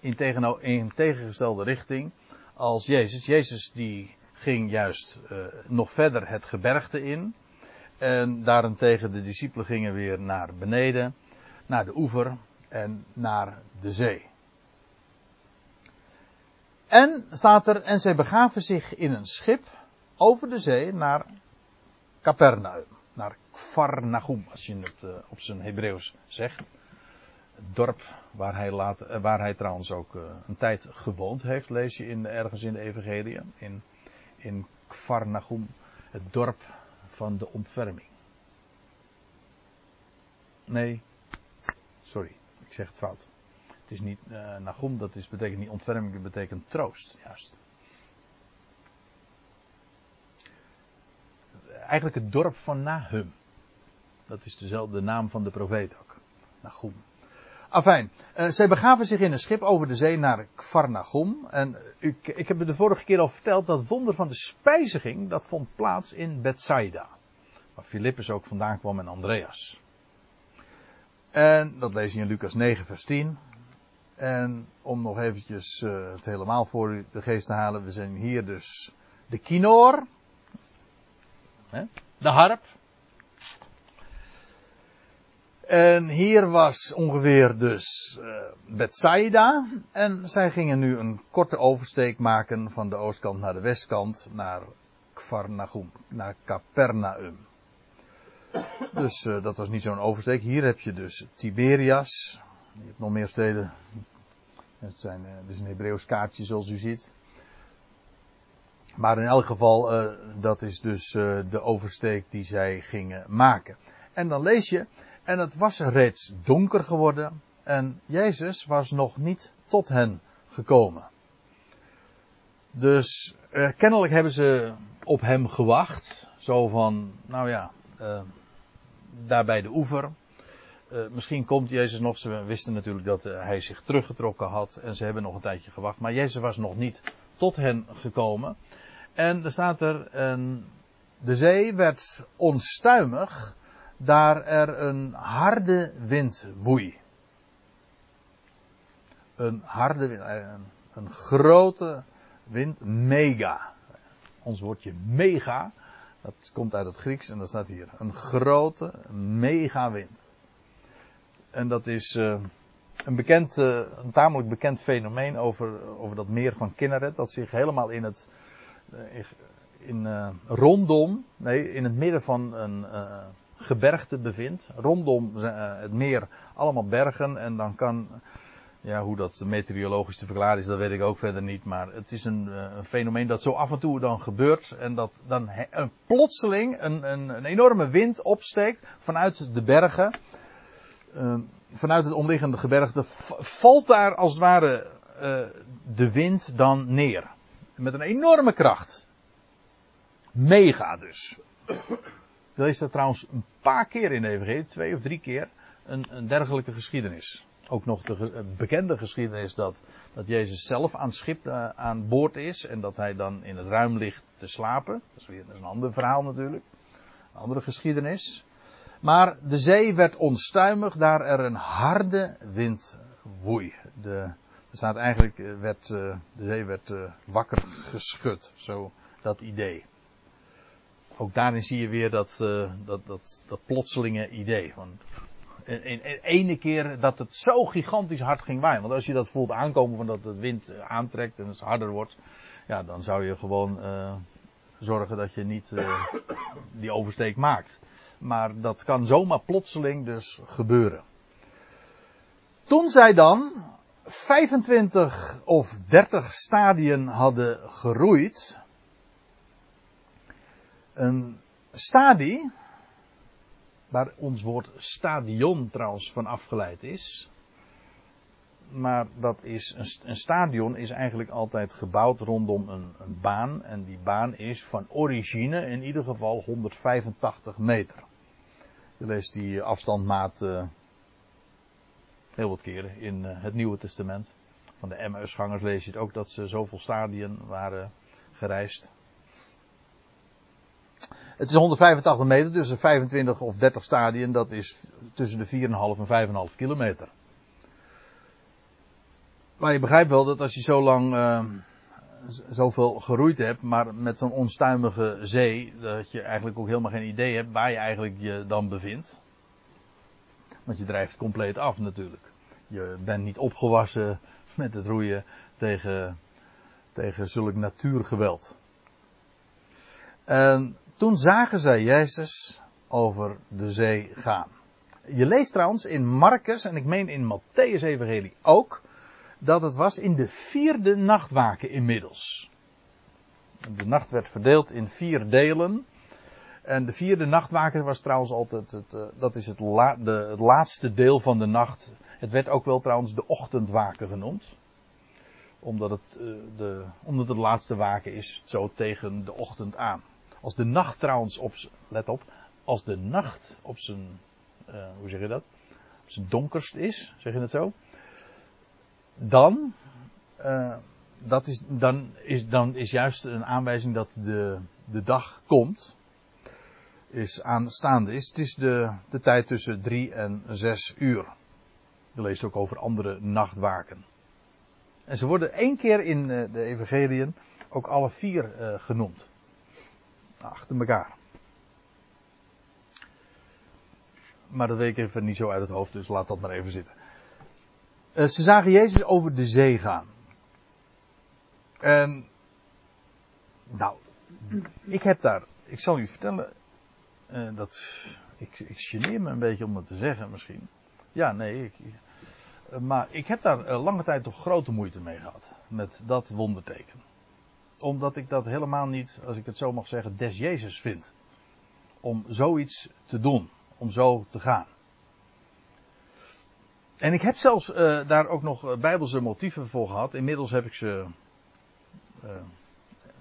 in, tegen, in tegengestelde richting als Jezus. Jezus die ging juist uh, nog verder het gebergte in. En daarentegen de discipelen gingen weer naar beneden, naar de oever en naar de zee. En staat er, en zij begaven zich in een schip over de zee naar Capernaum, naar Kvarnagum, als je het uh, op zijn Hebreeuws zegt dorp waar hij, later, eh, waar hij trouwens ook uh, een tijd gewoond heeft, lees je in, ergens in de Evangelie, in, in Kvarnagum, het dorp van de ontferming. Nee, sorry, ik zeg het fout. Het is niet uh, Nagum, dat is, betekent niet ontferming, dat betekent troost, juist. Eigenlijk het dorp van Nahum. Dat is dezelfde naam van de profeet ook. Nagum. Afijn, uh, zij begaven zich in een schip over de zee naar Kvarnagum. En ik, ik heb de vorige keer al verteld dat wonder van de spijziging, dat vond plaats in Bethsaida. Waar Filippus ook vandaan kwam en Andreas. En dat lees je in Lucas 9 vers 10. En om nog eventjes uh, het helemaal voor u de geest te halen, we zijn hier dus de kinoor. De harp. En hier was ongeveer dus uh, Bethsaida. En zij gingen nu een korte oversteek maken van de oostkant naar de westkant. Naar Kvarnagum, naar Capernaum. Dus uh, dat was niet zo'n oversteek. Hier heb je dus Tiberias. Je hebt nog meer steden. Het zijn, uh, is een Hebreeuws kaartje zoals u ziet. Maar in elk geval, dat is dus de oversteek die zij gingen maken. En dan lees je, en het was reeds donker geworden en Jezus was nog niet tot hen gekomen. Dus eh, kennelijk hebben ze op hem gewacht. Zo van, nou ja, uh, daar bij de oever. Uh, misschien komt Jezus nog. Ze wisten natuurlijk dat hij zich teruggetrokken had. En ze hebben nog een tijdje gewacht. Maar Jezus was nog niet tot hen gekomen. En er staat er. de zee werd onstuimig. Daar er een harde wind woei. Een harde wind. Een, een grote wind. Mega. Ons woordje mega. Dat komt uit het Grieks en dat staat hier. Een grote, mega wind. En dat is uh, een bekend, uh, een tamelijk bekend fenomeen over, over dat meer van Kinneret. Dat zich helemaal in het, in, rondom, nee, in het midden van een gebergte bevindt. Rondom het meer allemaal bergen en dan kan, ja, hoe dat meteorologisch te verklaren is, dat weet ik ook verder niet. Maar het is een, een fenomeen dat zo af en toe dan gebeurt. En dat dan een, plotseling een, een, een enorme wind opsteekt vanuit de bergen uh, vanuit het omliggende gebergte valt daar als het ware de wind dan neer. Met een enorme kracht. Mega dus. Er is trouwens een paar keer in de EVG, twee of drie keer, een, een dergelijke geschiedenis. Ook nog de bekende geschiedenis dat, dat Jezus zelf aan schip uh, aan boord is en dat hij dan in het ruim ligt te slapen. Dat is weer een ander verhaal natuurlijk. Een andere geschiedenis. Maar de zee werd onstuimig daar er een harde wind woei. De, er staat eigenlijk, eh, werd, de zee werd wakker geschud. Zo dat idee. Ook daarin zie je weer dat, uh, dat, dat, dat plotselinge idee. Want in, in, ene keer dat het zo gigantisch hard ging waaien. Want als je dat voelt aankomen van dat de wind aantrekt en het harder wordt. Ja, dan zou je gewoon zorgen dat je niet die oversteek maakt. Maar dat kan zomaar plotseling dus gebeuren. Toen zij dan 25 of 30 stadien hadden geroeid. Een stadie, waar ons woord stadion trouwens van afgeleid is. Maar dat is, een, een stadion is eigenlijk altijd gebouwd rondom een, een baan. En die baan is van origine in ieder geval 185 meter. Je leest die afstandmaat uh, heel wat keren in uh, het Nieuwe Testament. Van de Emmausgangers lees je het ook dat ze zoveel stadien waren gereisd. Het is 185 meter, dus 25 of 30 stadien, dat is tussen de 4,5 en 5,5 kilometer. Maar je begrijpt wel dat als je zo lang uh, zoveel geroeid hebt, maar met zo'n onstuimige zee, dat je eigenlijk ook helemaal geen idee hebt waar je eigenlijk je dan bevindt. Want je drijft compleet af natuurlijk. Je bent niet opgewassen met het roeien tegen, tegen zulk natuurgeweld. En toen zagen zij Jezus over de zee gaan. Je leest trouwens in Marcus en ik meen in Matthäus Evangelie ook dat het was in de vierde nachtwaken inmiddels. De nacht werd verdeeld in vier delen. En de vierde nachtwaken was trouwens altijd, het, uh, dat is het, de, laatste deel van de nacht. Het werd ook wel trouwens de ochtendwaken genoemd. Omdat het, uh, de, omdat het laatste waken is, zo tegen de ochtend aan. Als de nacht trouwens op, let op, als de nacht op zijn, uh, hoe zeg je dat? Op zijn donkerst is, zeg je het zo? dan, uh, dat is, dan, is, dan is juist een aanwijzing dat de, de dag komt, is aanstaande is. Het is de, de tijd tussen drie en zes uur. Je leest ook over andere nachtwaken. En ze worden één keer in de evangeliën ook alle vier genoemd. Achter elkaar. Maar dat weet ik even niet zo uit het hoofd, dus laat dat maar even zitten. Uh, ze zagen Jezus over de zee gaan. En, nou, ik heb daar, ik zal u vertellen, uh, dat, ik, ik geneer me een beetje om het te zeggen misschien. Ja, nee, ik, uh, maar ik heb daar lange tijd toch grote moeite mee gehad. Met dat wonderteken. Omdat ik dat helemaal niet, als ik het zo mag zeggen, des Jezus vind. Om zoiets te doen. Om zo te gaan. En ik heb zelfs uh, daar ook nog bijbelse motieven voor gehad. Inmiddels heb ik ze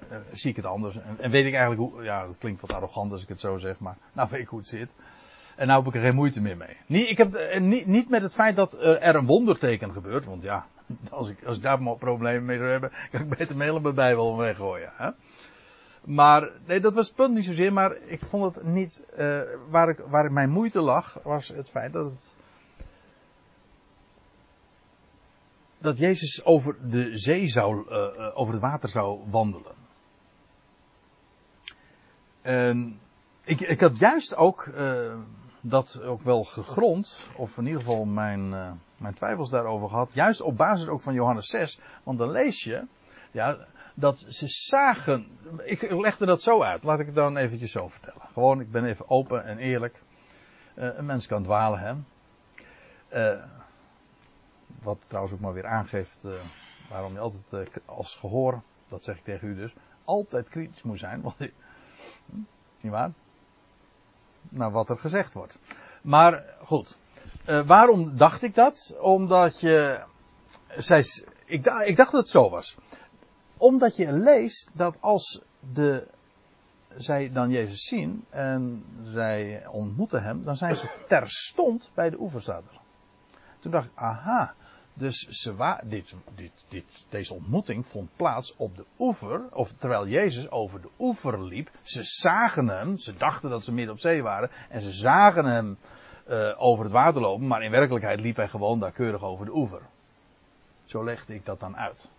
eh, zie ik het anders. En, en weet ik eigenlijk hoe, ja, dat klinkt wat arrogant als ik het zo zeg, maar nou weet ik hoe het zit. En nou heb ik er geen moeite meer mee. Niet, ik heb, eh, niet, niet met het feit dat er een wonderteken gebeurt, want ja, als ik, als ik daar problemen mee zou hebben, kan ik beter mail bij Bijbel weggooien. Hè? Maar, nee, dat was het punt niet zozeer, maar ik vond het niet, uh, waar, ik, waar mijn moeite lag, was het feit dat het, dat Jezus over de zee zou, uh, over het water zou wandelen. En ik, ik had juist ook dat ook wel gegrond, of in ieder geval mijn, mijn twijfels daarover gehad, juist op basis ook van Johannes 6, want dan lees je, ja, dat ze zagen, ik legde dat zo uit, laat ik het dan eventjes zo vertellen. Gewoon, ik ben even open en eerlijk. Uh, een mens kan dwalen, hè. Wat trouwens ook maar weer aangeeft uh, waarom je altijd als gehoor, dat zeg ik tegen u dus, altijd kritisch moet zijn. Want, hm, niet waar? Nou, wat er gezegd wordt. Maar goed. Uh, waarom dacht ik dat? Omdat je. Zij, ik, ik dacht dat het zo was. Omdat je leest dat als de, zij dan Jezus zien en zij ontmoeten hem, dan zijn ze terstond bij de oever staat er. Toen dacht ik, aha, dus ze dit, dit, dit, deze ontmoeting vond plaats op de oever, of terwijl Jezus over de oever liep. Ze zagen hem, ze dachten dat ze midden op zee waren, en ze zagen hem uh, over het water lopen, maar in werkelijkheid liep hij gewoon daar keurig over de oever. Zo legde ik dat dan uit.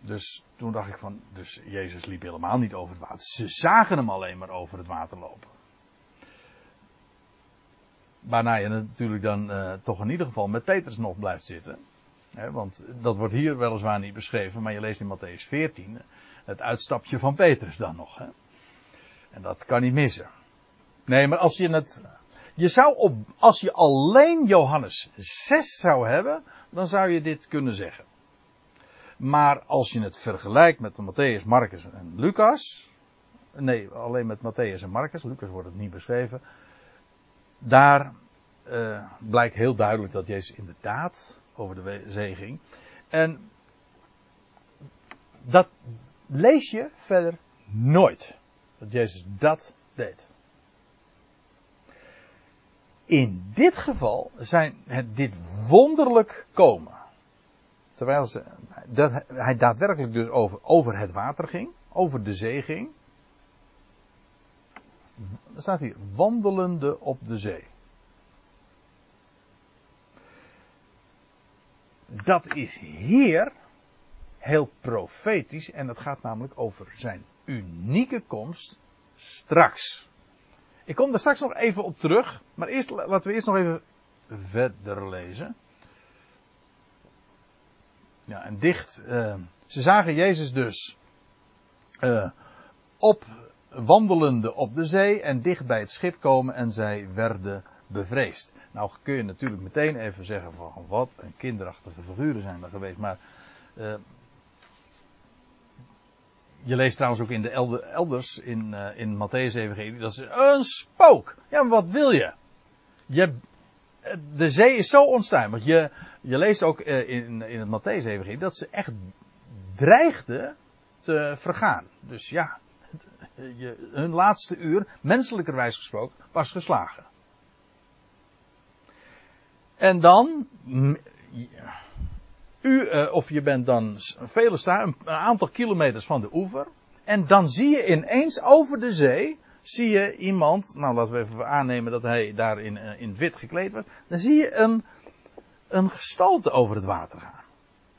Dus toen dacht ik van, dus Jezus liep helemaal niet over het water. Ze zagen hem alleen maar over het water lopen. Waarna je natuurlijk dan uh, toch in ieder geval met Petrus nog blijft zitten. Want dat wordt hier weliswaar niet beschreven, maar je leest in Matthäus 14 het uitstapje van Petrus dan nog. En dat kan niet missen. Nee, maar als je het. Je zou op, als je alleen Johannes 6 zou hebben, dan zou je dit kunnen zeggen. Maar als je het vergelijkt met Matthäus, Marcus en Lucas. Nee, alleen met Matthäus en Marcus. Lucas wordt het niet beschreven daar uh, blijkt heel duidelijk dat Jezus inderdaad over de zee ging. En dat lees je verder nooit. Dat Jezus dat deed. In dit geval zijn het dit wonderlijk komen. Terwijl ze, dat hij daadwerkelijk dus over, over het water ging, over de zee ging. Er staat hier, wandelende op de zee. Dat is hier heel profetisch en dat gaat namelijk over zijn unieke komst straks. Ik kom daar straks nog even op terug, maar eerst, laten we eerst nog even verder lezen. Ja, en dicht. Uh, ze zagen Jezus dus uh, op wandelende op de zee en dicht bij het schip komen en zij werden bevreesd. Nou kun je natuurlijk meteen even zeggen van wat een kinderachtige figuren zijn er geweest, maar uh, je leest trouwens ook in de elders in, uh, in Matthäus dat ze een spook. Ja, maar wat wil je? je de zee is zo onstuimig. Je, je leest ook uh, in, in het Matthäus Evangelie dat ze echt dreigden te vergaan. Dus ja, je, hun laatste uur, menselijkerwijs gesproken, was geslagen. En dan, u, uh, of je bent dan vele sta, een aantal kilometers van de oever. En dan zie je ineens over de zee, zie je iemand, nou laten we even aannemen dat hij daar in, uh, in wit gekleed was. Dan zie je een, een gestalte over het water gaan.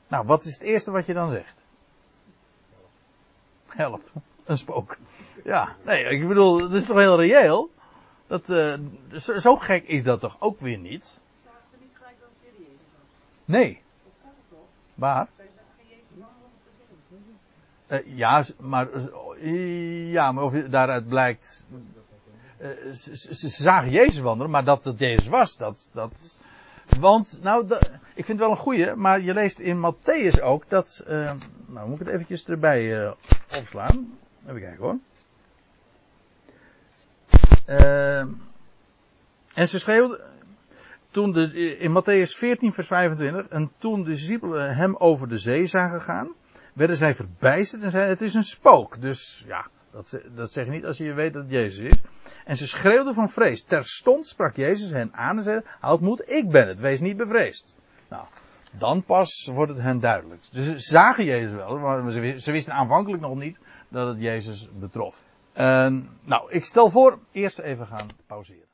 Nou, wat is het eerste wat je dan zegt? Help een spook. Ja, nee, ik bedoel, dat is toch heel reëel? Dat, uh, zo, zo, gek is dat toch ook weer niet? Zagen ze niet gelijk dat het Jezus was? Nee. Dat staat er toch? Waar? Uh, ja, maar, ja, maar of je, daaruit blijkt. Uh, ze, ze, zagen Jezus wandelen, maar dat het Jezus was, dat. dat want, nou, ik vind het wel een goeie, maar je leest in Matthäus ook dat. nou, moet ik het eventjes erbij opslaan. Even kijken hoor. En ze schreeuwde, toen de, in Matthäus 14 vers 25, en toen de discipelen hem over de zee zagen gaan, werden zij verbijsterd en zeiden, het is een spook. Dus ja, dat, dat zeg je niet als je weet dat het Jezus is. En ze schreeuwden van vrees. Terstond sprak Jezus hen aan en zei, houd moed, ik ben het, wees niet bevreesd. Nou, dan pas wordt het hen duidelijk. Dus ze zagen Jezus wel, maar ze wisten aanvankelijk nog niet dat het Jezus betrof. Nou, ik stel voor eerst even gaan pauzeren.